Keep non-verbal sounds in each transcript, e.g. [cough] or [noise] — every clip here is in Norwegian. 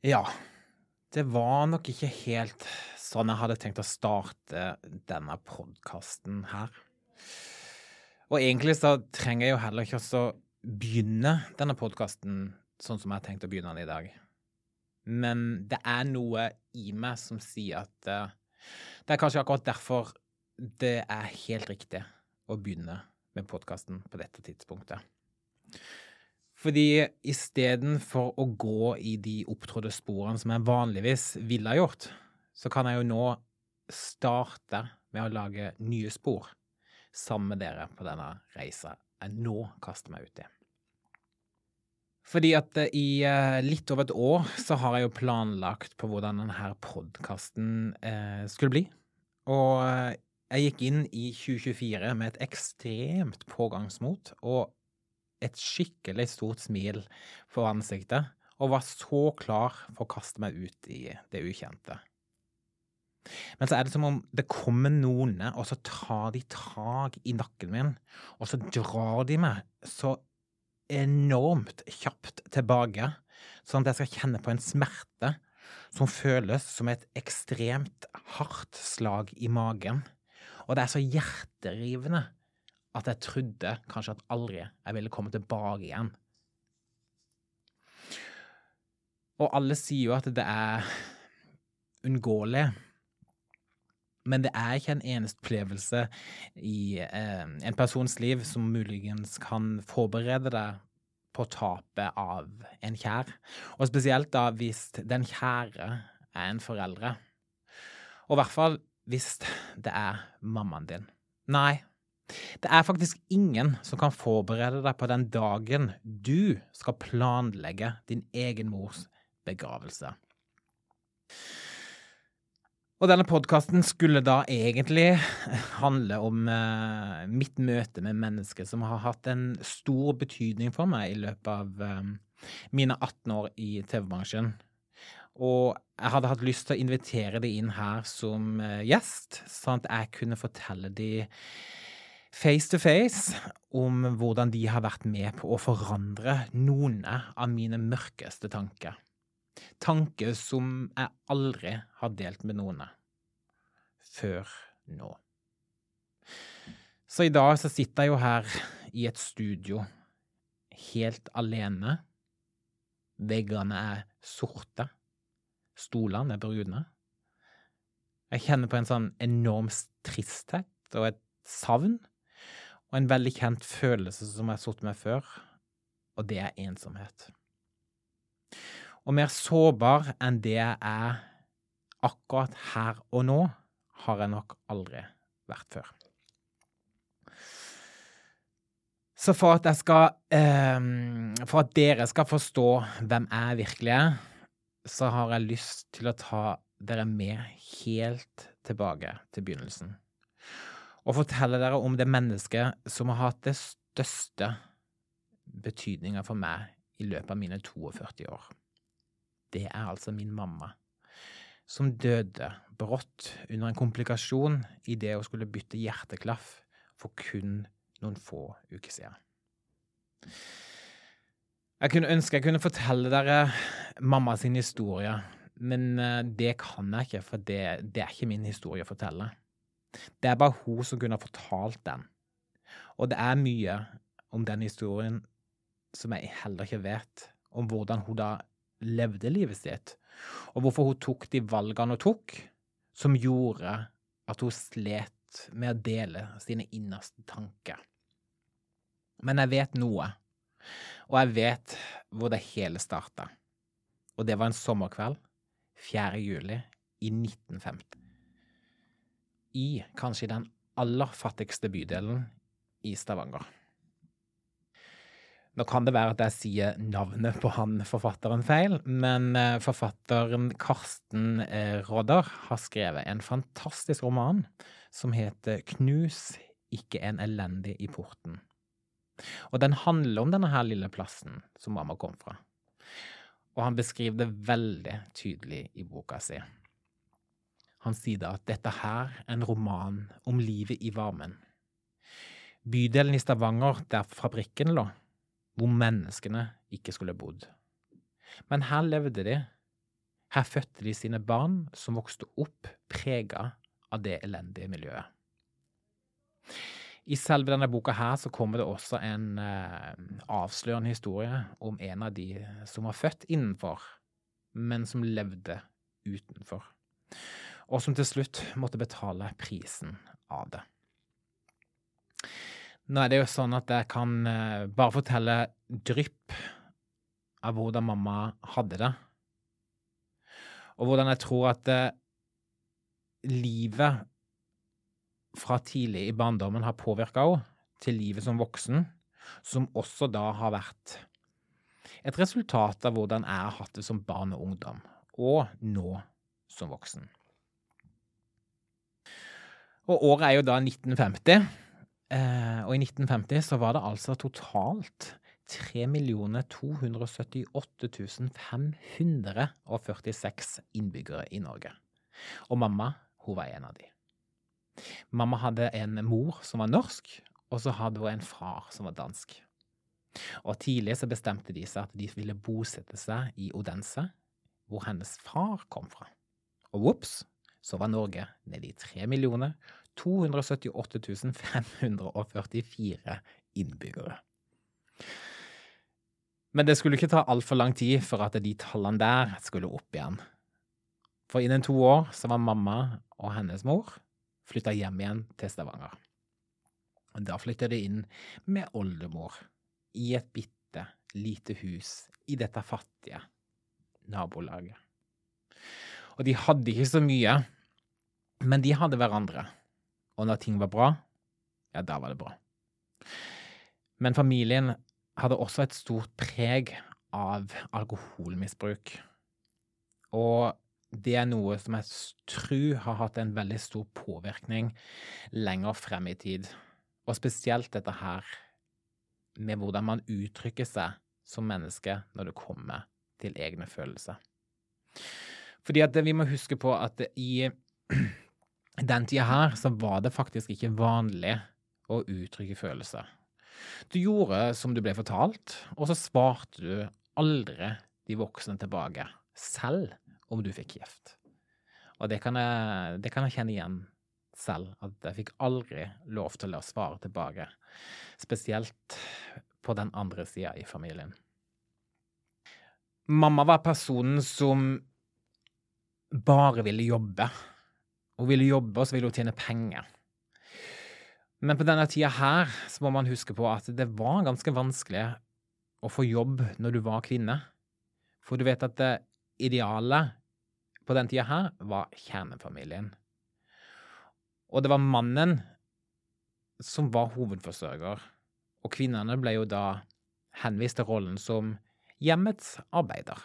Ja, det var nok ikke helt sånn jeg hadde tenkt å starte denne podkasten her. Og egentlig så trenger jeg jo heller ikke å begynne denne podkasten sånn som jeg har tenkt å begynne den i dag. Men det er noe i meg som sier at uh, det er kanskje akkurat derfor det er helt riktig å begynne med podkasten på dette tidspunktet. Fordi istedenfor å gå i de opptrådte sporene som jeg vanligvis ville ha gjort, så kan jeg jo nå starte med å lage nye spor sammen med dere på denne reisa jeg nå kaster meg ut i. Fordi at eh, i eh, litt over et år så har jeg jo planlagt på hvordan denne podkasten eh, skulle bli. Og jeg gikk inn i 2024 med et ekstremt pågangsmot og et skikkelig stort smil på ansiktet, og var så klar for å kaste meg ut i det ukjente. Men så er det som om det kommer noen, og så tar de tak i nakken min, og så drar de meg så enormt kjapt tilbake, sånn at jeg skal kjenne på en smerte som føles som et ekstremt hardt slag i magen. Og det er så hjerterivende at jeg trodde kanskje at aldri jeg ville komme tilbake igjen. Og alle sier jo at det er unngåelig. Men det er ikke en eneste opplevelse i eh, en persons liv som muligens kan forberede deg på tapet av en kjær. Og spesielt da hvis den kjære er en foreldre. Og i hvert fall hvis det er mammaen din. Nei, det er faktisk ingen som kan forberede deg på den dagen du skal planlegge din egen mors begravelse. Og denne podkasten skulle da egentlig handle om eh, mitt møte med mennesker som har hatt en stor betydning for meg i løpet av eh, mine 18 år i TV-bransjen. Og jeg hadde hatt lyst til å invitere de inn her som eh, gjest, sånn at jeg kunne fortelle de face to face om hvordan de har vært med på å forandre noen av mine mørkeste tanker. Tanker som jeg aldri har delt med noen før nå. Så i dag så sitter jeg jo her i et studio helt alene. Veggene er sorte. Stolene er brune. Jeg kjenner på en sånn enorm tristhet og et savn og en veldig kjent følelse som jeg har sittet med før, og det er ensomhet. Og mer sårbar enn det jeg er akkurat her og nå, har jeg nok aldri vært før. Så for at skal eh, For at dere skal forstå hvem jeg virkelig er, så har jeg lyst til å ta dere med helt tilbake til begynnelsen og fortelle dere om det mennesket som har hatt det største betydninga for meg i løpet av mine 42 år. Det er altså min mamma, som døde brått under en komplikasjon i det hun skulle bytte hjerteklaff for kun noen få uker siden. Jeg kunne ønske jeg kunne fortelle dere mamma sin historie, men eh, det kan jeg ikke, for det, det er ikke min historie å fortelle. Det er bare hun som kunne ha fortalt den. Og det er mye om den historien som jeg heller ikke vet, om hvordan hun da levde livet sitt, og hvorfor hun tok de valgene hun tok, som gjorde at hun slet med å dele sine innerste tanker. Men jeg vet noe, og jeg vet hvor det hele starta. Og det var en sommerkveld 4. juli i 1950 i kanskje den aller fattigste bydelen i Stavanger. Nå kan det være at jeg sier navnet på han forfatteren feil, men eh, forfatteren Karsten Rodder har skrevet en fantastisk roman som heter Knus ikke en elendig i porten. Og den handler om denne her lille plassen som mamma kom fra. Og han beskriver det veldig tydelig i boka si. Han sier da at dette her er en roman om livet i varmen. Bydelen i Stavanger der fabrikken lå, hvor menneskene ikke skulle bodd. Men her levde de, Her fødte de sine barn som vokste opp prega av det elendige miljøet. I selve denne boka her så kommer det også en eh, avslørende historie om en av de som var født innenfor, men som levde utenfor. Og som til slutt måtte betale prisen av det. Nå er det jo sånn at jeg kan eh, bare fortelle drypp av hvordan mamma hadde det. Og hvordan jeg tror at eh, livet fra tidlig i barndommen har påvirka henne til livet som voksen, som også da har vært et resultat av hvordan jeg har hatt det som barn og ungdom, og nå som voksen. Og året er jo da 1950. Eh, og i 1950 så var det altså totalt 3 278 546 innbyggere i Norge. Og mamma, hun var en av de. Mamma hadde en mor som var norsk, og så hadde hun en far som var dansk. Og tidlig så bestemte de seg at de ville bosette seg i Odense, hvor hennes far kom fra. Og vops, så var Norge nede i 3 millioner 278 544 innbyggere. Men det skulle ikke ta altfor lang tid for at de tallene der skulle opp igjen. For innen to år så var mamma og hennes mor flytta hjem igjen til Stavanger. Og Da flytta de inn med oldemor i et bitte lite hus i dette fattige nabolaget. Og de hadde ikke så mye, men de hadde hverandre. Og når ting var bra, ja, da var det bra. Men familien hadde også et stort preg av alkoholmisbruk. Og det er noe som jeg tror har hatt en veldig stor påvirkning lenger frem i tid. Og spesielt dette her med hvordan man uttrykker seg som menneske når det kommer til egne følelser. Fordi at vi må huske på at i den tida her så var det faktisk ikke vanlig å uttrykke følelser. Du gjorde som du ble fortalt, og så svarte du aldri de voksne tilbake, selv om du fikk kjeft. Og det kan, jeg, det kan jeg kjenne igjen selv, at jeg fikk aldri lov til å svare tilbake. Spesielt på den andre sida i familien. Mamma var personen som bare ville jobbe hun ville jobbe, og så ville hun tjene penger. Men på denne tida her så må man huske på at det var ganske vanskelig å få jobb når du var kvinne. For du vet at det ideale på den tida her var kjernefamilien. Og det var mannen som var hovedforsørger. Og kvinnene ble jo da henvist til rollen som hjemmets arbeider.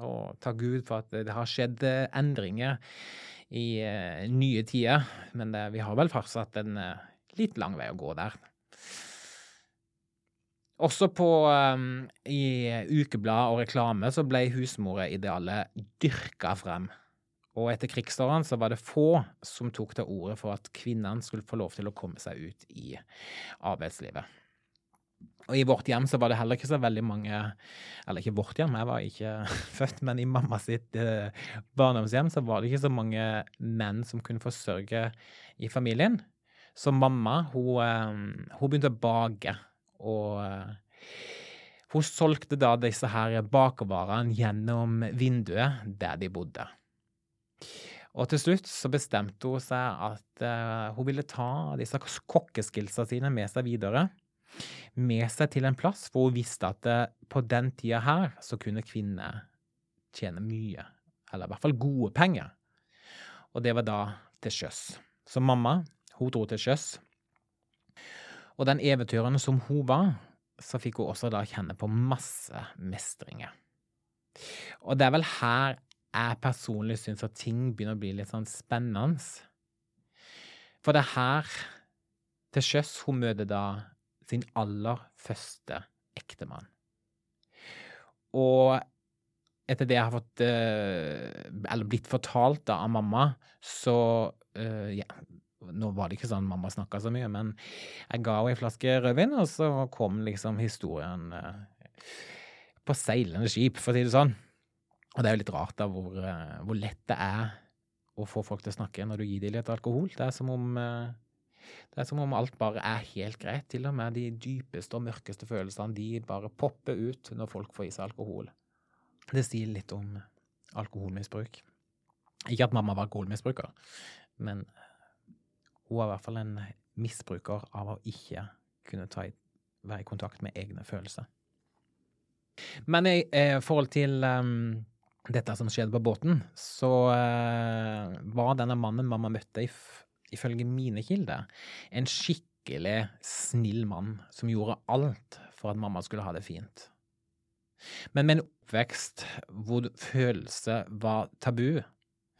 Og takk Gud for at det har skjedd endringer i uh, nye tider, men det, vi har vel fortsatt en uh, litt lang vei å gå der. Også på um, i ukeblad og reklame så ble husmoridealet dyrka frem. Og etter krigsårene så var det få som tok til orde for at kvinnene skulle få lov til å komme seg ut i arbeidslivet. Og i vårt hjem så var det heller ikke så veldig mange Eller ikke vårt hjem, jeg var ikke [laughs] født, men i mamma sitt eh, barndomshjem så var det ikke så mange menn som kunne forsørge i familien. Så mamma, hun, eh, hun begynte å bake, og eh, hun solgte da disse her bakervarene gjennom vinduet der de bodde. Og til slutt så bestemte hun seg at uh, hun ville ta disse kokkeskillsa sine med seg videre med seg til en plass hvor hun visste at eh, på den tida her så kunne kvinner tjene mye, eller i hvert fall gode penger. Og det var da til sjøs. Så mamma, hun dro til sjøs. Og den eventyreren som hun var, så fikk hun også da kjenne på masse mestringer. Og det er vel her jeg personlig syns at ting begynner å bli litt sånn spennende. For det er her til sjøs hun møter da sin aller første ektemann. Og etter det jeg har fått eh, Eller blitt fortalt da, av mamma, så uh, ja, Nå var det ikke sånn mamma snakka så mye, men jeg ga henne ei flaske rødvin, og så kom liksom historien uh, på seilende skip, for å si det sånn. Og det er jo litt rart da hvor, eh, hvor lett det er å få folk til å snakke når du gir dem litt alkohol. Det er som om eh, det er som om alt bare er helt greit. Til og med de dypeste og mørkeste følelsene de bare popper ut når folk får i seg alkohol. Det sier litt om alkoholmisbruk. Ikke at mamma var alkoholmisbruker, men hun var i hvert fall en misbruker av å ikke kunne i, være i kontakt med egne følelser. Men i eh, forhold til um, dette som skjedde på båten, så uh, var denne mannen mamma møtte, ifølge mine kilder, en skikkelig snill mann som gjorde alt for at mamma skulle ha det fint. Men med en oppvekst hvor følelse var tabu,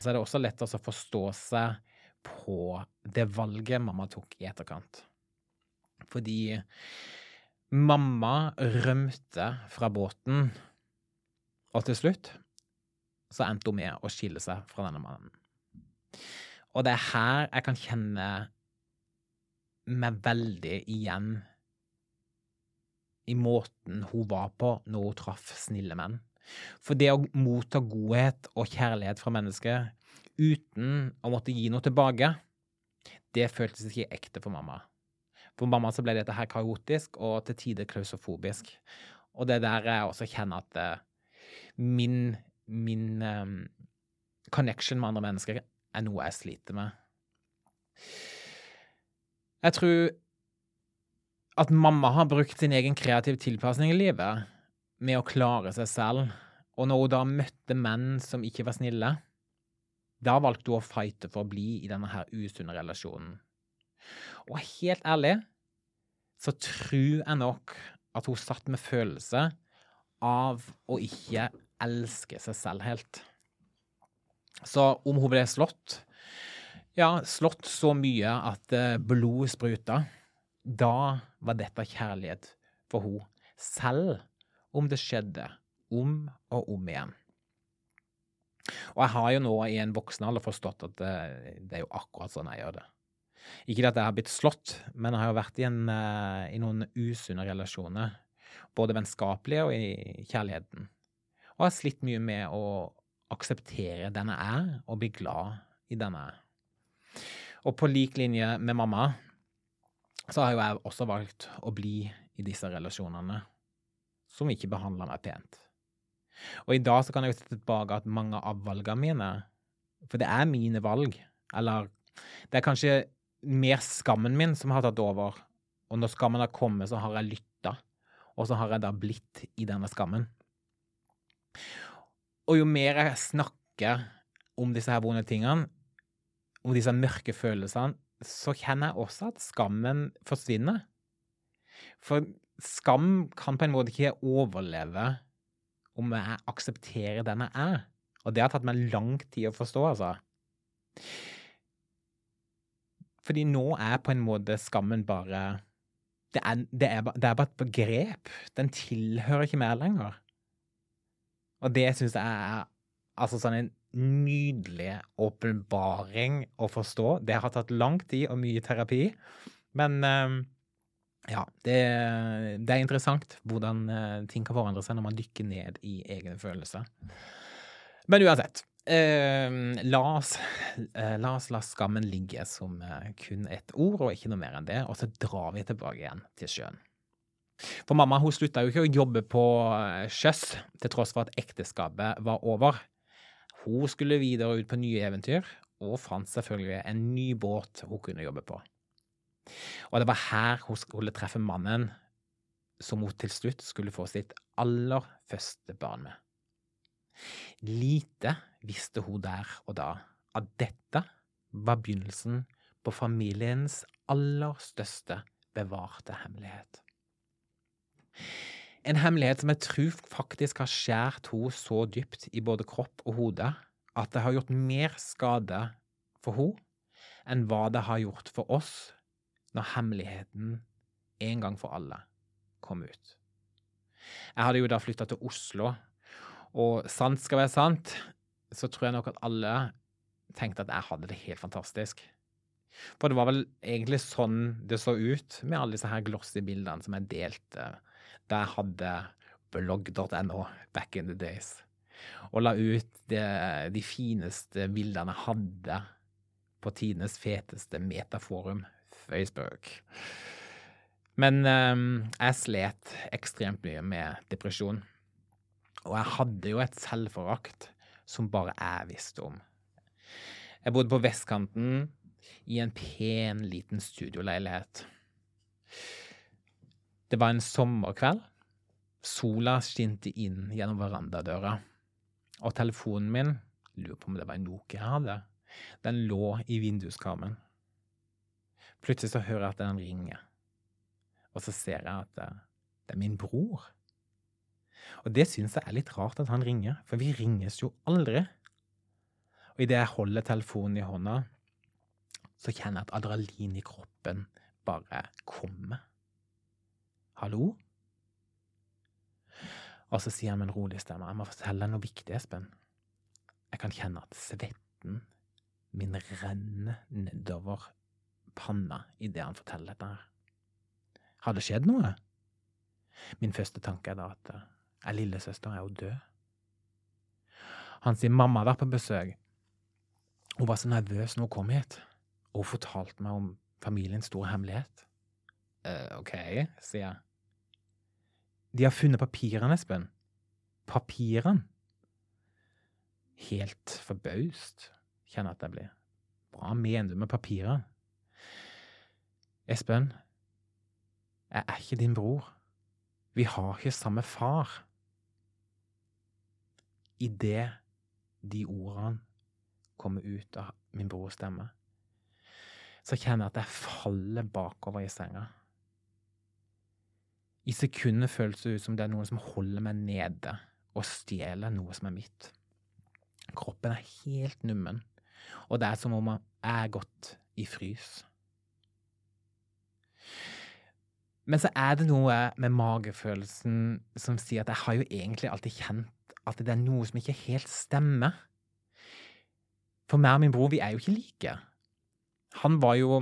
så er det også lett å forstå seg på det valget mamma tok i etterkant. Fordi mamma rømte fra båten, og til slutt så endte hun med å skille seg fra denne mannen. Og det er her jeg kan kjenne meg veldig igjen i måten hun var på når hun traff snille menn. For det å motta godhet og kjærlighet fra mennesker uten å måtte gi noe tilbake, det føltes ikke ekte for mamma. For mamma så ble dette her kaotisk og til tider klausofobisk. Og det er der jeg også kjenner at uh, min, min um, connection med andre mennesker er noe jeg sliter med. Jeg tror at mamma har brukt sin egen kreative tilpasning i livet med å klare seg selv, og når hun da møtte menn som ikke var snille, da valgte hun å fighte for å bli i denne her usunne relasjonen. Og helt ærlig så tror jeg nok at hun satt med følelse av å ikke elske seg selv helt. Så om hun ble slått Ja, slått så mye at blod blodet spruta, da var dette kjærlighet for hun, selv om det skjedde om og om igjen. Og jeg har jo nå i en voksen alder forstått at det, det er jo akkurat sånn jeg gjør det. Ikke at jeg har blitt slått, men jeg har jo vært i, en, eh, i noen usunne relasjoner. Både vennskapelige og i kjærligheten. Og jeg har slitt mye med å akseptere den jeg er, og bli glad i den jeg er. Og på lik linje med mamma så har jo jeg også valgt å bli i disse relasjonene som ikke behandler meg pent. Og i dag så kan jeg jo se tilbake at mange av valgene mine, for det er mine valg, eller det er kanskje mer skammen min som har tatt over. Og når skammen har kommet, så har jeg lytta, og så har jeg da blitt i denne skammen. Og jo mer jeg snakker om disse her vonde tingene, om disse mørke følelsene, så kjenner jeg også at skammen forsvinner. For skam kan på en måte ikke overleve om jeg aksepterer den jeg er. Og det har tatt meg lang tid å forstå, altså. Fordi nå er på en måte skammen bare det er, det, er, det er, bare et begrep. Den tilhører ikke mer lenger. Og det syns jeg er altså sånn en nydelig åpenbaring å forstå. Det har tatt lang tid og mye terapi. Men uh, ja, det, det, er interessant hvordan uh, ting kan forandre seg når man dykker ned i egne følelser. Men uansett. Uh, la, oss, uh, la oss la skammen ligge som uh, kun et ord, og ikke noe mer enn det, og så drar vi tilbake igjen til sjøen. For mamma hun slutta jo ikke å jobbe på sjøs, til tross for at ekteskapet var over. Hun skulle videre ut på nye eventyr, og fant selvfølgelig en ny båt hun kunne jobbe på. Og det var her hun skulle treffe mannen som hun til slutt skulle få sitt aller første barn med. Lite visste hun der og da at dette var begynnelsen på familiens aller største bevarte hemmelighet. En hemmelighet som jeg tror faktisk har skjært henne så dypt i både kropp og hode at det har gjort mer skade for henne enn hva det har gjort for oss når hemmeligheten en gang for alle kom ut. Jeg hadde jo da flytta til Oslo og sant skal være sant, så tror jeg nok at alle tenkte at jeg hadde det helt fantastisk. For det var vel egentlig sånn det så ut med alle disse her glossy bildene som jeg delte da jeg hadde blogg.no back in the days. og la ut det, de fineste bildene jeg hadde på tidenes feteste metaforum, Facebook. Men um, jeg slet ekstremt mye med depresjon. Og jeg hadde jo et selvforakt som bare jeg visste om. Jeg bodde på vestkanten i en pen, liten studioleilighet. Det var en sommerkveld. Sola skinte inn gjennom verandadøra. Og telefonen min, lurer på om det var en Nokia jeg hadde, den lå i vinduskarmen. Plutselig så hører jeg at den ringer, og så ser jeg at det, det er min bror. Og det syns jeg er litt rart at han ringer, for vi ringes jo aldri. Og idet jeg holder telefonen i hånda, så kjenner jeg at adrenalin i kroppen bare kommer. Hallo? Og så sier han med en rolig stemme, jeg må fortelle deg noe viktig, Espen. Jeg kan kjenne at svetten min renner nedover panna idet han forteller dette her. Har det skjedd noe? Min første tanke er da at ei lillesøster er jo død. Han sier mamma har vært på besøk. Hun var så nervøs når hun kom hit, og hun fortalte meg om familiens store hemmelighet. Uh, ok, sier jeg. De har funnet papirene, Espen. Papirene. Helt forbaust, kjenner jeg at jeg blir. Hva mener du med papirene? Espen, jeg er ikke din bror. Vi har ikke samme far. Idet de ordene kommer ut av min brors stemme, så kjenner jeg at jeg faller bakover i senga. I sekundet føles det ut som det er noen som holder meg nede og stjeler noe som er mitt. Kroppen er helt nummen, og det er som om jeg er gått i frys. Men så er det noe med magefølelsen som sier at jeg har jo egentlig alltid kjent at det er noe som ikke helt stemmer. For meg og min bror, vi er jo ikke like. Han var jo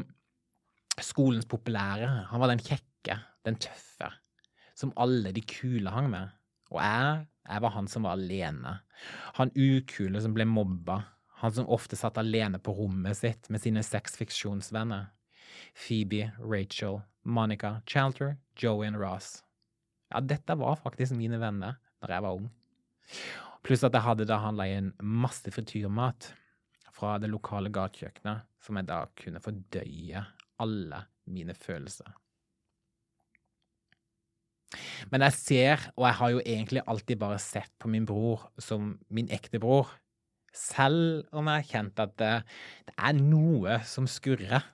skolens populære. Han var den kjekke, den tøffe som alle de kule hang med. Og jeg, jeg var han som var alene. Han ukule som ble mobba. Han som ofte satt alene på rommet sitt med sine seks fiksjonsvenner. Phoebe, Rachel, Monica, Chalter, Joey og Ross. Ja, dette var faktisk mine venner da jeg var ung. Pluss at jeg hadde da handla inn masse frityrmat fra det lokale gatekjøkkenet, som jeg da kunne fordøye alle mine følelser. Men jeg ser, og jeg har jo egentlig alltid bare sett på min bror som min ekte bror, selv om jeg har kjent at det, det er noe som skurrer.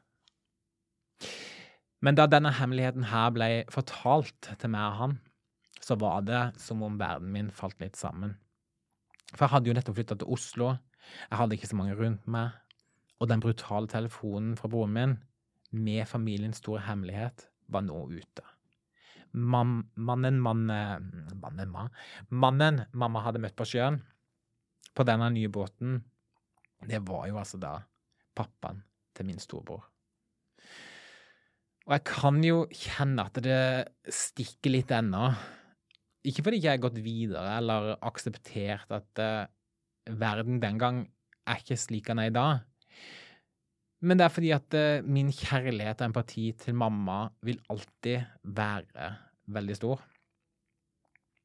Men da denne hemmeligheten her ble fortalt til meg og han, så var det som om verden min falt litt sammen. For jeg hadde jo nettopp flytta til Oslo, jeg hadde ikke så mange rundt meg, og den brutale telefonen fra broren min, med familiens store hemmelighet, var nå ute man, mannen, man, mannen, man, mannen mamma hadde møtt på sjøen, på denne nye båten, det var jo altså da pappaen til min storebror. Og jeg kan jo kjenne at det stikker litt ennå. Ikke fordi jeg har gått videre eller akseptert at uh, verden den gang er ikke slik den er i dag. Men det er fordi at uh, min kjærlighet og empati til mamma vil alltid være veldig stor.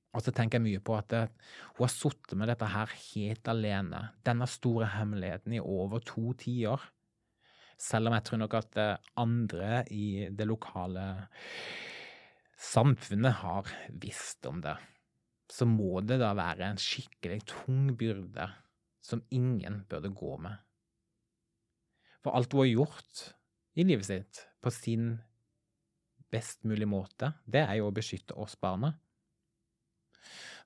Og så tenker jeg mye på at det, hun har sittet med dette her helt alene, denne store hemmeligheten, i over to tiår. Selv om jeg tror nok at uh, andre i det lokale samfunnet har visst om det, så må det da være en skikkelig tung byrde som ingen burde gå med. For alt hun har gjort i livet sitt på sin best mulig måte, det er jo å beskytte oss barna.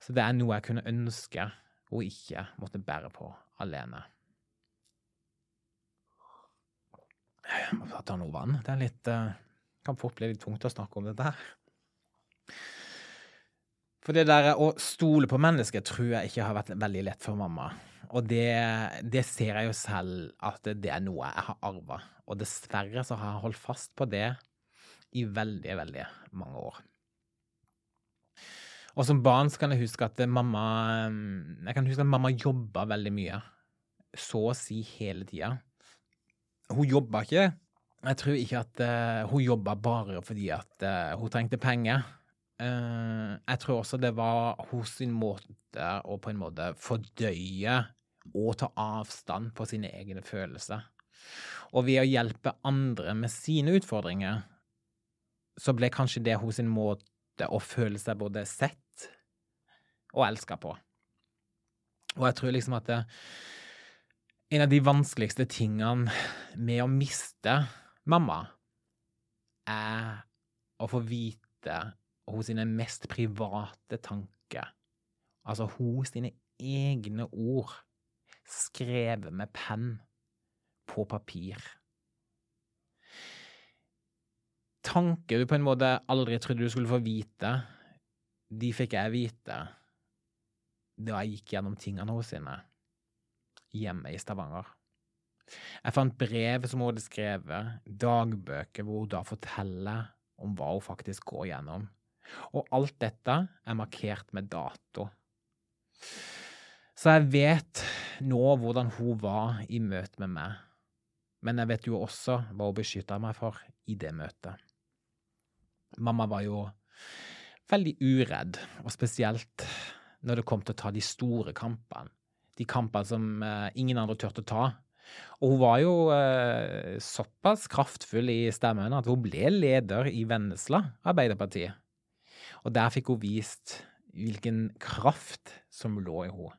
Så det er noe jeg kunne ønske å ikke måtte bære på alene. Jeg må ta noe vann. Det er litt uh, Kan fort bli litt tungt å snakke om dette her. For det der å stole på mennesker tror jeg ikke har vært veldig lett for mamma. Og det, det, ser jeg jo selv at det er noe jeg har arva. Og dessverre så har jeg holdt fast på det i veldig, veldig mange år. Og som barn så kan jeg huske at mamma Jeg kan huske at mamma jobba veldig mye. Så å si hele tida. Hun jobba ikke Jeg tror ikke at uh, hun jobba bare fordi at uh, hun trengte penger. Uh, jeg tror også det var hos sin måte å på en måte fordøye og ta avstand på sine egne følelser. Og ved å hjelpe andre med sine utfordringer, så ble kanskje det hos sin måte å føle seg både sett og elska på. Og jeg tror liksom at det, en av de vanskeligste tingene med å miste mamma, er å få vite hos sine mest private tanker, altså hos sine egne ord, skrevet med penn på papir. Tanker du på en måte aldri trodde du skulle få vite, de fikk jeg vite da jeg gikk gjennom tingene hos henne hjemme i Stavanger. Jeg fant brev som hun hadde skrevet, dagbøker hvor hun da forteller om hva hun faktisk går gjennom. Og alt dette er markert med dato. Så jeg vet nå hvordan hun var i møte med meg, men jeg vet jo også hva hun beskytta meg for i det møtet. Mamma var jo veldig uredd, og spesielt når det kom til å ta de store kampene. De kampene som eh, ingen andre turte å ta. Og hun var jo eh, såpass kraftfull i stemmen at hun ble leder i Vennesla Arbeiderparti. Og der fikk hun vist hvilken kraft som lå i henne.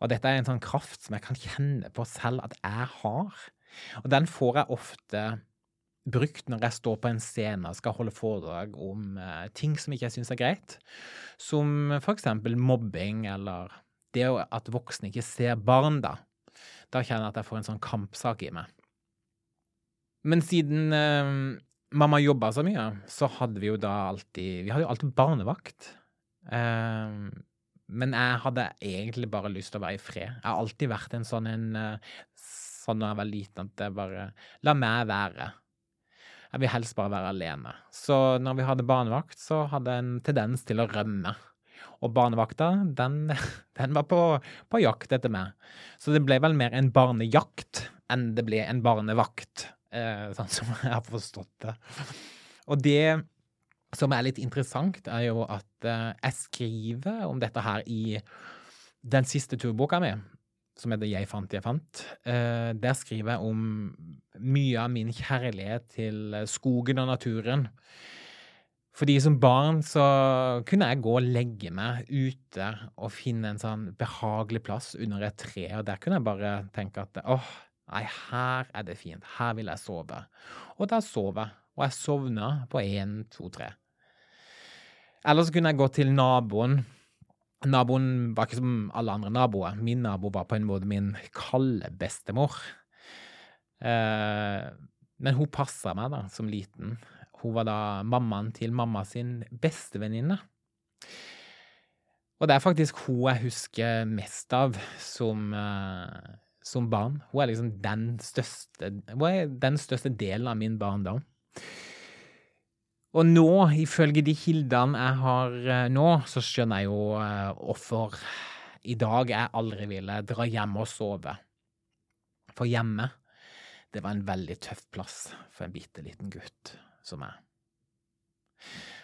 Og dette er en sånn kraft som jeg kan kjenne på selv at jeg har. Og den får jeg ofte brukt når jeg står på en scene og skal holde foredrag om eh, ting som ikke jeg syns er greit, som eksempel mobbing eller det at voksne ikke ser barn, da. Da kjenner jeg at jeg får en sånn kampsak i meg. Men siden eh, mamma jobba så mye, så hadde vi jo da alltid Vi hadde jo alltid barnevakt. Eh, men jeg hadde egentlig bare lyst til å være i fred. Jeg har alltid vært en sånn en eh, Sånn da jeg var liten, at jeg bare La meg være. Jeg vil helst bare være alene. Så når vi hadde barnevakt, så hadde jeg en tendens til å rømme. Og barnevakta, den, [laughs] den var på, på, jakt etter meg. Så det ble vel mer en barnejakt enn det ble en barnevakt, eh, sånn som [laughs] jeg har forstått det. Og det som er litt interessant, er jo at eh, jeg skriver om dette her i den siste turboka mi, som heter Jeg fant, jeg fant. Eh, der skriver jeg om mye av min kjærlighet til skogen og naturen. Fordi som barn så kunne jeg gå og legge meg ute og finne en sånn behagelig plass under et tre, og der kunne jeg bare tenke at åh, nei, her er det fint, her vil jeg sove. Og da sov jeg, og jeg sovna på én, to, tre. Eller så kunne jeg gå til naboen Naboen var ikke som alle andre naboer. Min nabo var på en måte min kalde bestemor. Eh, men hun passa meg da, som liten. Hun var da mammaen til mamma sin bestevenninne. Og det er faktisk hun jeg husker mest av som, eh, som barn. Hun er liksom den største, hun er den største delen av min barndom. Og nå, ifølge de kildene jeg har eh, nå, så skjønner jeg jo uh, hvorfor i dag jeg aldri ville dra hjem og sove. For hjemme, det var en veldig tøff plass for en bitte liten gutt som meg.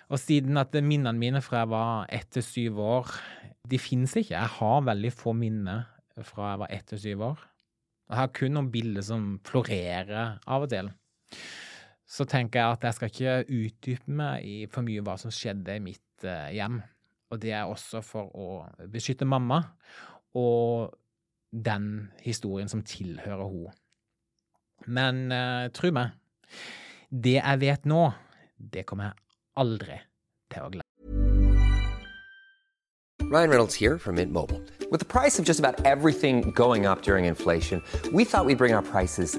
Og siden at minnene mine fra jeg var ett til syv år, de finnes ikke. Jeg har veldig få minner fra jeg var ett til syv år. Jeg har kun noen bilder som florerer av og til så tenker jeg at jeg skal ikke utdype meg i for mye hva som skjedde i mitt uh, hjem. Og det er også for å beskytte mamma og den historien som tilhører henne. Men uh, tro meg, det jeg vet nå, det kommer jeg aldri til å glemme. Ryan Reynolds here from Mint Mobile. With the price of just about everything going up during inflation, we thought we'd bring our prices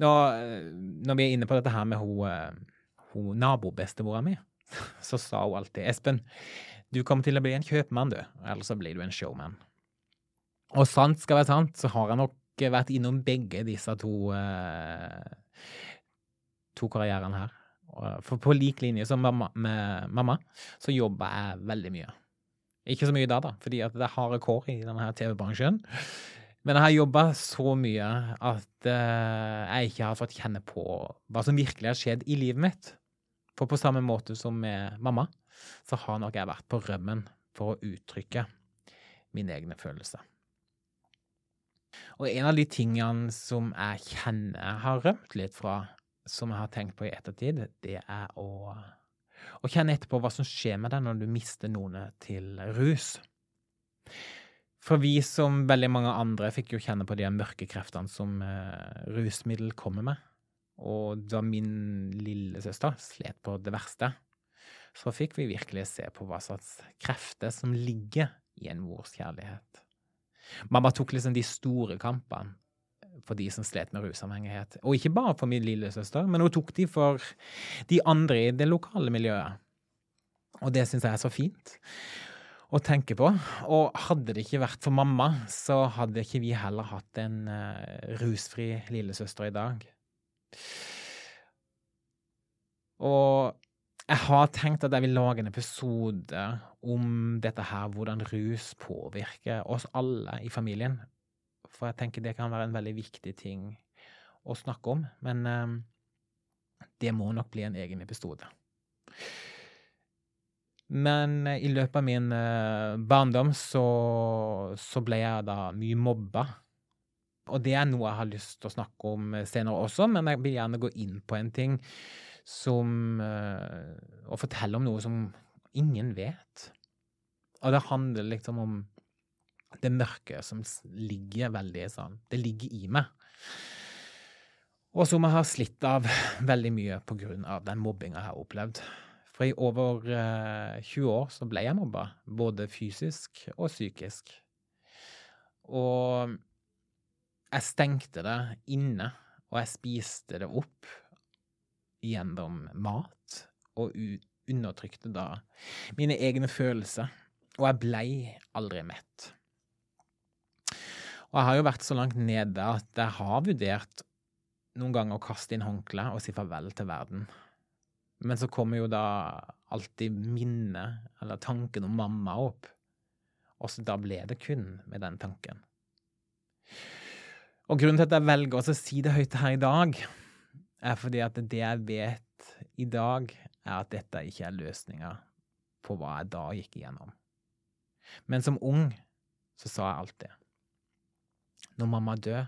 Nå, eh, når vi er inne på dette her med hun, eh, hun nabobestemora mi, [laughs] så sa hun alltid Espen, du kommer til å bli en kjøpmann, du, eller så blir du en showman. Og sant skal være sant, så har jeg nok vært innom begge disse to, uh, to karrierene her. For på lik linje som mamma, med mamma, så jobber jeg veldig mye. Ikke så mye da, da, fordi at det er harde kår i denne TV-bransjen. Men jeg har jobba så mye at uh, jeg ikke har fått kjenne på hva som virkelig har skjedd i livet mitt. For på samme måte som med mamma, så har nok jeg vært på rømmen for å uttrykke mine egne følelser. Og en av de tingene som jeg kjenner jeg har rømt litt fra, som jeg har tenkt på i ettertid, det er å, å kjenne etterpå hva som skjer med deg når du mister noen til rus. For vi, som veldig mange andre, fikk jo kjenne på de mørke kreftene som eh, rusmiddel kommer med. Og da min lillesøster slet på det verste, så fikk vi virkelig se på hva slags krefter som ligger i en mors kjærlighet. Mamma tok liksom de store kampene for de som slet med rusavhengighet. Og ikke bare for min lillesøster, men hun tok de for de andre i det lokale miljøet. Og det syns jeg er så fint å tenke på. Og hadde det ikke vært for mamma, så hadde ikke vi heller hatt en uh, rusfri lillesøster i dag. Og jeg har tenkt at jeg vil lage en episode om dette her, hvordan rus påvirker oss alle i familien. For jeg tenker det kan være en veldig viktig ting å snakke om. Men uh, det må nok bli en egen episode. Men uh, i løpet av min uh, barndom så, så, ble jeg da mye mobba. Og det er noe jeg har lyst til å snakke om senere også, men jeg vil gjerne gå inn på en ting som Og fortelle om noe som ingen vet. Og det handler liksom om det mørke som ligger veldig sånn Det ligger i meg. Og som jeg har slitt av veldig mye på grunn av den mobbinga jeg har opplevd. For i over uh, 20 år så ble jeg mobba, både fysisk og psykisk. Og jeg stengte det inne, og jeg spiste det opp gjennom mat, og undertrykte da mine egne følelser. Og jeg blei aldri mett. Og jeg har jo vært så langt nede at jeg har vurdert noen ganger å kaste inn håndkleet og si farvel til verden. Men så kommer jo da alltid minnet, eller tanken om mamma opp. Og så da ble det kun med den tanken. Og grunnen til at jeg velger å si det høyt her i dag, er fordi at det jeg vet i dag, er at dette ikke er løsninga på hva jeg da gikk igjennom. Men som ung så sa jeg alltid når mamma dør,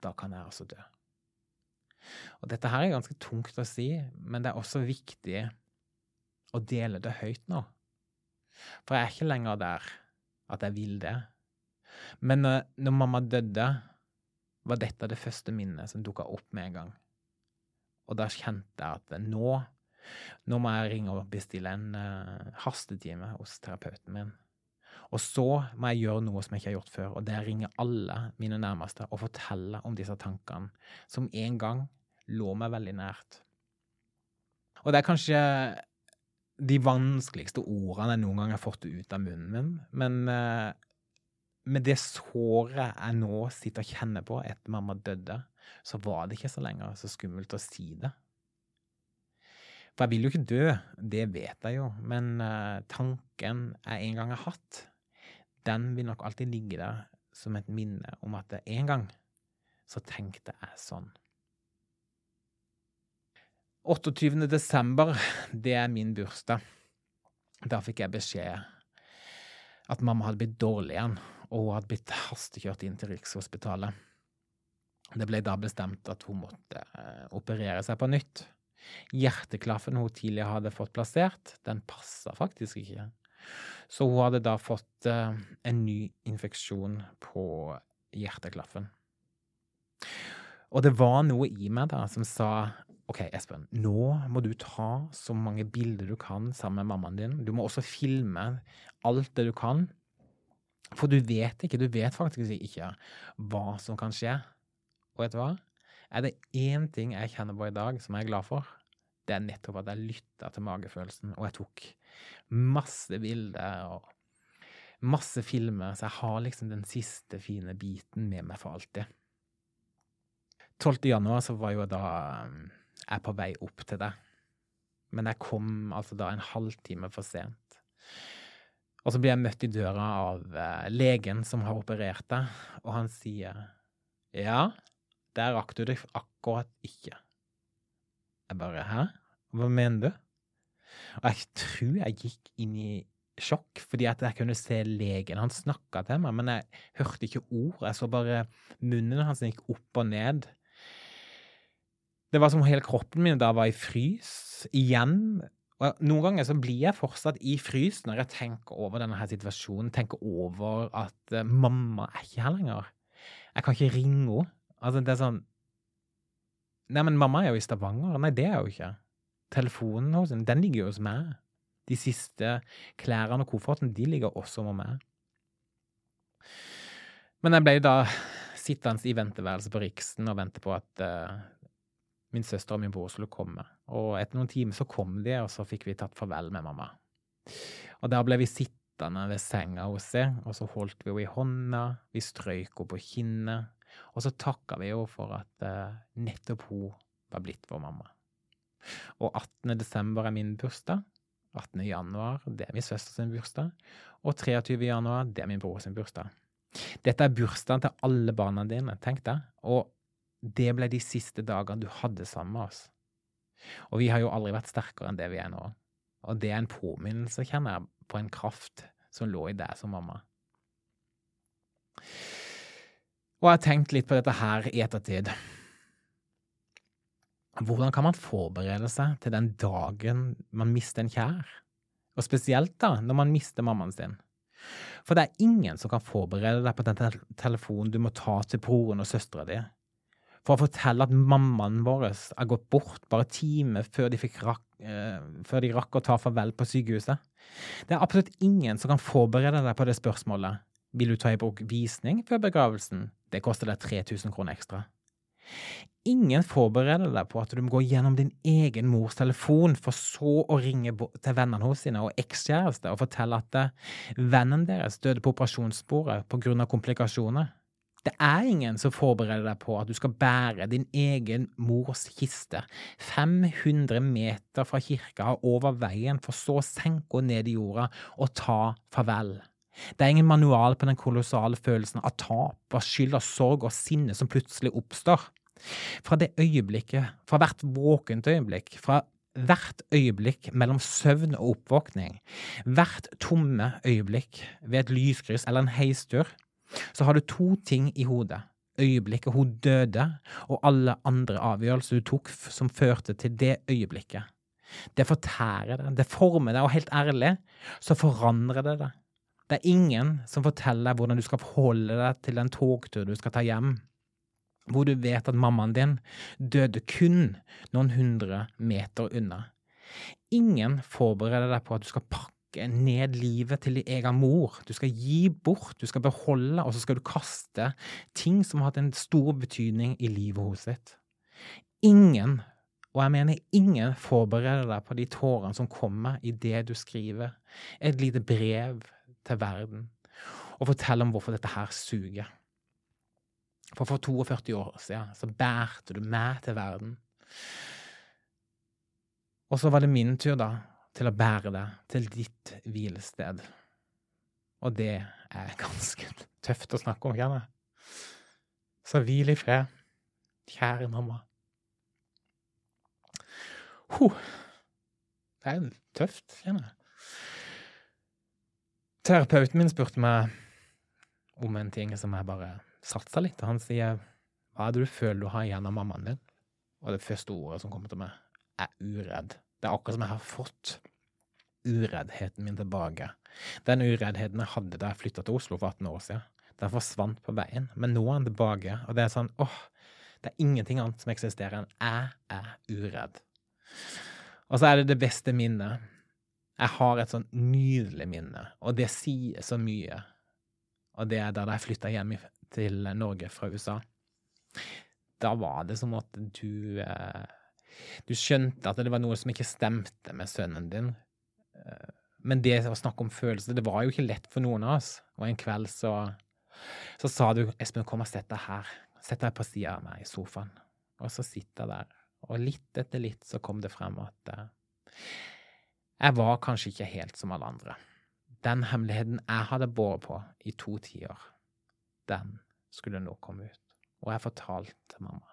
da kan jeg også dø. Og dette her er ganske tungt å si, men det er også viktig å dele det høyt nå. For jeg er ikke lenger der at jeg vil det. Men når, når mamma døde, var dette det første minnet som dukka opp med en gang. Og da kjente jeg at nå, nå må jeg ringe og bestille en uh, hastetime hos terapeuten min. Og så må jeg gjøre noe som jeg ikke har gjort før, og det er å ringe alle mine nærmeste og fortelle om disse tankene, som en gang lå meg veldig nært. Og det er kanskje de vanskeligste ordene jeg noen gang har fått ut av munnen min, men uh, med det såret jeg nå sitter og kjenner på etter mamma døde, så var det ikke så lenger så skummelt å si det. For jeg vil jo ikke dø, det vet jeg jo, men uh, tanken jeg en gang har hatt, den vil nok alltid ligge der som et minne om at en gang så tenkte jeg sånn. 28. desember, [laughs] det er min bursdag. Da fikk jeg beskjed at mamma hadde blitt dårlig igjen, og hun hadde blitt hastekjørt inn til Rikshospitalet. Det ble da bestemt at hun måtte eh, operere seg på nytt. Hjerteklaffen hun tidligere hadde fått plassert, den passa faktisk ikke. Så hun hadde da fått uh, en ny infeksjon på hjerteklaffen. Og det var noe i meg da som sa OK, Espen, nå må du ta så mange bilder du kan sammen med mammaen din. Du må også filme alt det du kan. For du vet ikke, du vet faktisk ikke hva som kan skje. Og vet du hva? Er det én ting jeg kjenner på i dag som jeg er glad for, det er nettopp at jeg lytta til magefølelsen, og jeg tok masse bilder og masse filmer, så jeg har liksom den siste fine biten med meg for alltid. 12. januar så var jo da um, jeg på vei opp til deg, men jeg kom altså da en halvtime for sent. Og så blir jeg møtt i døra av uh, legen som har operert deg, og han sier ja, der rakk du det akkurat ikke. Jeg bare hæ? Hva mener du? Og jeg tror jeg gikk inn i sjokk, fordi at jeg kunne se legen. Han snakka til meg, men jeg hørte ikke ord. Jeg så bare munnen hans gikk opp og ned. Det var som hele kroppen min da var i frys igjen. Og noen ganger så blir jeg fortsatt i frys når jeg tenker over denne her situasjonen. Tenker over at uh, mamma er ikke her lenger. Jeg kan ikke ringe henne. Altså, det er sånn Nei, men mamma er jo i Stavanger. Nei, det er jo ikke. Telefonen hos henne, den ligger jo hos meg. De siste klærne og kofferten, de ligger også med meg. Men jeg ble da sittende i venteværelset på Riksen og vente på at uh, min søster og min bror skulle komme. Og etter noen timer så kom de, og så fikk vi tatt farvel med mamma. Og der ble vi sittende ved senga hos henne, og så holdt vi henne i hånda, vi strøyk henne på kinnet, og så takka vi henne for at uh, nettopp hun var blitt vår mamma. Og 18. desember er min bursdag. 18. januar, det er min søsters bursdag. Og 23. januar, det er min bror sin bursdag. Dette er bursdagen til alle barna dine, tenk deg. Og det ble de siste dagene du hadde sammen med oss. Og vi har jo aldri vært sterkere enn det vi er nå. Og det er en påminnelse, kjenner jeg, på en kraft som lå i deg som mamma. Og jeg har tenkt litt på dette her i ettertid. Hvordan kan man forberede seg til den dagen man mister en kjær? Og spesielt da, når man mister mammaen sin. For det er ingen som kan forberede deg på den telefonen du må ta til broren og søstera di for å fortelle at mammaen vår er gått bort bare timer før eh, før de rakk å ta farvel på sykehuset. Det er absolutt ingen som kan forberede deg på det spørsmålet. Vil du ta i bruk visning før begravelsen? Det koster deg 3000 kroner ekstra. Ingen forbereder deg på at du må gå gjennom din egen mors telefon, for så å ringe til vennene hos sine og ekskjæreste og fortelle at eh, vennen deres døde på operasjonsbordet av komplikasjoner. Det er ingen som forbereder deg på at du skal bære din egen mors kiste 500 meter fra kirka og over veien, for så å senke henne ned i jorda og ta farvel. Det er ingen manual på den kolossale følelsen av tap, av skyld, av sorg og sinne som plutselig oppstår. Fra det øyeblikket, fra hvert våkent øyeblikk, fra hvert øyeblikk mellom søvn og oppvåkning, hvert tomme øyeblikk ved et lyskryss eller en heistur, så har du to ting i hodet. Øyeblikket hun døde, og alle andre avgjørelser du tok som førte til det øyeblikket. Det fortærer deg, det former deg, og helt ærlig så forandrer det deg. Det er ingen som forteller hvordan du skal forholde deg til den togtur du skal ta hjem hvor du vet at mammaen din døde kun noen hundre meter unna. Ingen forbereder deg på at du skal pakke ned livet til din egen mor. Du skal gi bort, du skal beholde, og så skal du kaste ting som har hatt en stor betydning i livet hos ditt. Ingen, og jeg mener ingen, forbereder deg på de tårene som kommer i det du skriver, et lite brev til verden, og fortelle om hvorfor dette her suger. For for 42 år siden så bærte du meg til verden. Og så var det min tur, da, til å bære deg til ditt hvilested. Og det er ganske tøft å snakke om, kjenner jeg. Så hvil i fred, kjære mamma. Huh. Det er tøft, kjenner jeg. Terapeuten min spurte meg om en ting som jeg bare satsa litt. Han sier hva er det du føler du har igjen av mammaen din? Og det første ordet som kommer til meg, er uredd. Det er akkurat som jeg har fått ureddheten min tilbake. Den ureddheten jeg hadde da jeg flytta til Oslo for 18 år siden, den forsvant på veien. Men nå er den tilbake, og det er sånn åh, det er ingenting annet som eksisterer enn jeg er uredd. Og så er det det beste minnet. Jeg har et sånn nydelig minne, og det sier så mye. Og det er da jeg flytta hjem til Norge fra USA. da var det som at du eh, Du skjønte at det var noe som ikke stemte med sønnen din. Eh, men det å snakke om følelser, det var jo ikke lett for noen av oss. Og en kveld så, så sa du 'Espen, kom og sett deg her'. Sett deg på sida av meg i sofaen. Og så sitter jeg der. Og litt etter litt så kom det frem at eh, jeg var kanskje ikke helt som alle andre. Den hemmeligheten jeg hadde båret på i to tiår, den skulle nå komme ut. Og jeg fortalte mamma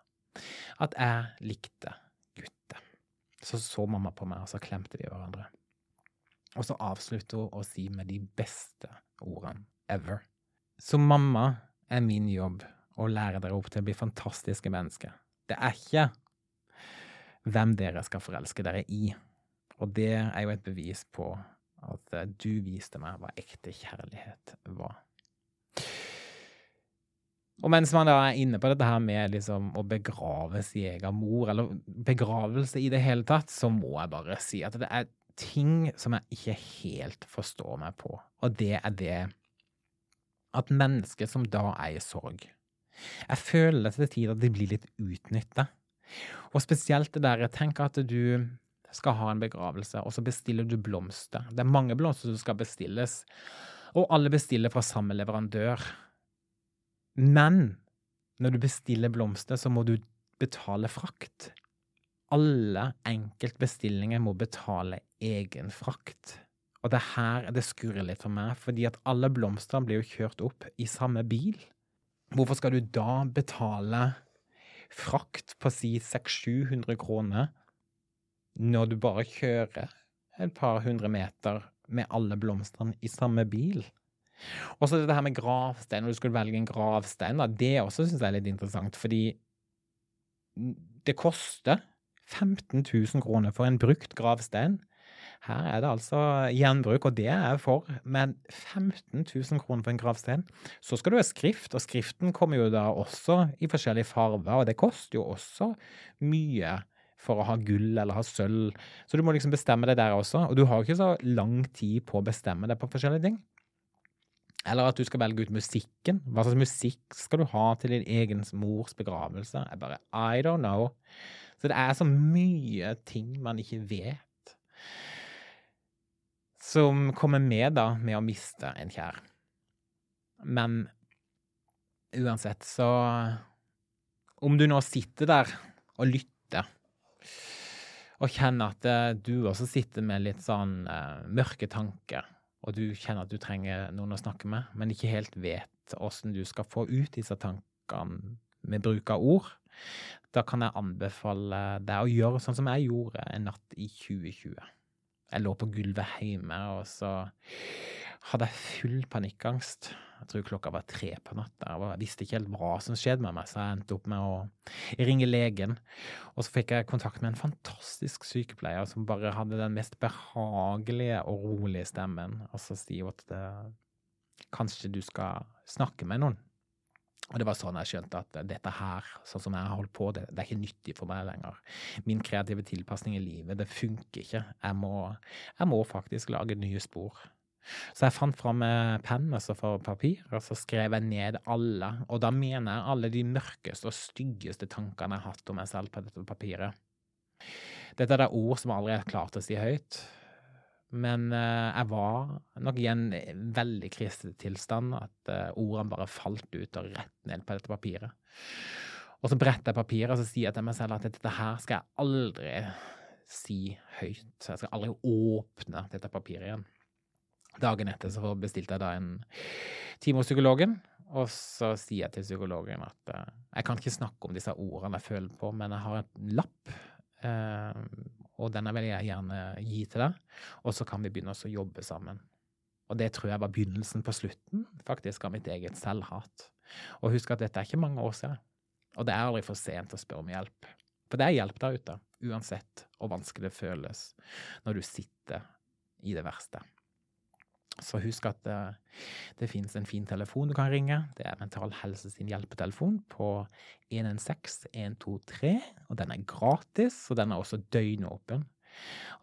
at jeg likte gutter. Så så mamma på meg, og så klemte de hverandre. Og så avslutter hun å si med de beste ordene ever. Så mamma er min jobb å lære dere opp til å bli fantastiske mennesker. Det er ikke hvem dere skal forelske dere i. Og det er jo et bevis på at eh, du viste meg hva ekte kjærlighet var. Og mens man da er inne på dette her med liksom å begrave sin egen mor, eller begravelse i det hele tatt, så må jeg bare si at det er ting som jeg ikke helt forstår meg på. Og det er det at mennesker som da er i sorg Jeg føler til tider at de blir litt utnytta. Og spesielt det der jeg tenker at du skal ha en begravelse, og så bestiller du blomster. Det er mange blomster som skal bestilles, og alle bestiller fra samme leverandør. Men når du bestiller blomster, så må du betale frakt. Alle enkeltbestillinger må betale egen frakt. Og det er her det skurrer litt for meg, fordi at alle blomstene blir jo kjørt opp i samme bil. Hvorfor skal du da betale frakt på si 600-700 kroner når du bare kjører et par hundre meter med alle blomstene i samme bil? Og så det her med gravstein, når du skulle velge en gravstein, det også syns jeg er litt interessant, fordi det koster 15 000 kroner for en brukt gravstein. Her er det altså gjenbruk, og det er jeg for, men 15 000 kroner for en gravstein. Så skal du ha skrift, og skriften kommer jo da også i forskjellige farger, og det koster jo også mye for å ha gull eller ha sølv. Så du må liksom bestemme deg der også, og du har ikke så lang tid på å bestemme deg på forskjellige ting. Eller at du skal velge ut musikken. Hva slags musikk skal du ha til din egen mors begravelse? Jeg bare I don't know. Så det er så mye ting man ikke vet, som kommer med da med å miste en kjær. Men uansett, så Om du nå sitter der og lytter, og kjenner at eh, du også sitter med litt sånn uh, mørke tanker og du kjenner at du trenger noen å snakke med, men ikke helt vet åssen du skal få ut disse tankene med bruk av ord, da kan jeg anbefale deg å gjøre sånn som jeg gjorde en natt i 2020. Jeg lå på gulvet hjemme, og så hadde jeg full panikkangst. Jeg tror klokka var tre på natta. Jeg visste ikke helt hva som skjedde med meg, så jeg endte opp med å ringe legen. Og så fikk jeg kontakt med en fantastisk sykepleier som bare hadde den mest behagelige og rolige stemmen. Og så sier hun at det, kanskje du skal snakke med noen. Og det var sånn jeg skjønte at dette her, sånn som jeg har holdt på, det, det, er ikke nyttig for meg lenger. Min kreative tilpasning i livet, det funker ikke. Jeg må, jeg må faktisk lage nye spor. Så jeg fant fram penn altså for papir, og så skrev jeg ned alle. Og da mener jeg alle de mørkeste og styggeste tankene jeg har hatt om meg selv på dette papiret. Dette er det ord som jeg aldri har klart å si høyt. Men uh, jeg var nok i en veldig krisetilstand, at ordene bare falt ut og rett ned på dette papiret. Og så bretter jeg papiret og så sier jeg til meg selv at dette her skal jeg aldri si høyt. Jeg skal aldri åpne dette papiret igjen. Dagen etter så bestilte jeg da en time hos psykologen. Og så sier jeg til psykologen at uh, jeg kan ikke snakke om disse ordene jeg føler på, men jeg har en lapp, uh, og denne vil jeg gjerne gi til deg. Og så kan vi begynne å jobbe sammen. Og det tror jeg var begynnelsen på slutten faktisk av mitt eget selvhat. Og husk at dette er ikke mange år siden. Og det er aldri for sent å spørre om hjelp. For det er hjelp der ute, uansett hvor vanskelig det føles når du sitter i det verste. Så husk at det, det finnes en fin telefon du kan ringe. Det er Mental Helse sin hjelpetelefon på 116 123. Og den er gratis, og den er også døgnåpen.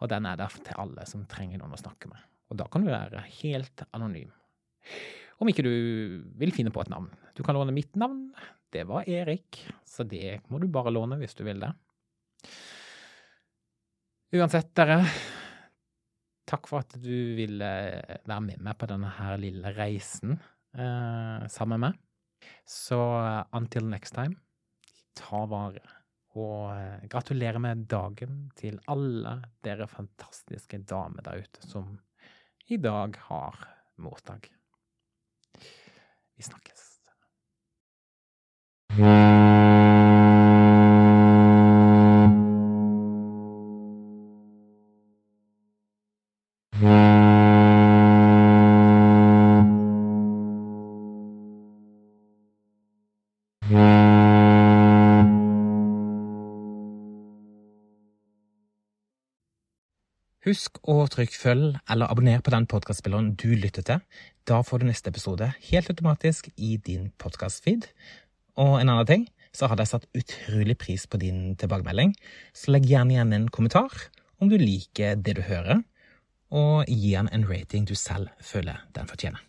Og den er der til alle som trenger noen å snakke med. Og da kan du være helt anonym. om ikke du vil finne på et navn. Du kan låne mitt navn. Det var Erik, så det må du bare låne hvis du vil det. Uansett, dere. Takk for at du ville være med meg på denne her lille reisen eh, sammen med meg. Så uh, until next time, ta vare. Og uh, gratulerer med dagen til alle dere fantastiske damer der ute som i dag har morsdag. Vi snakkes. Husk å trykke følg eller abonner på den podkastspilleren du lytter til. Da får du neste episode helt automatisk i din podkastfeed. Og en annen ting, så hadde jeg satt utrolig pris på din tilbakemelding. Så legg gjerne igjen en kommentar om du liker det du hører, og gi den en rating du selv føler den fortjener.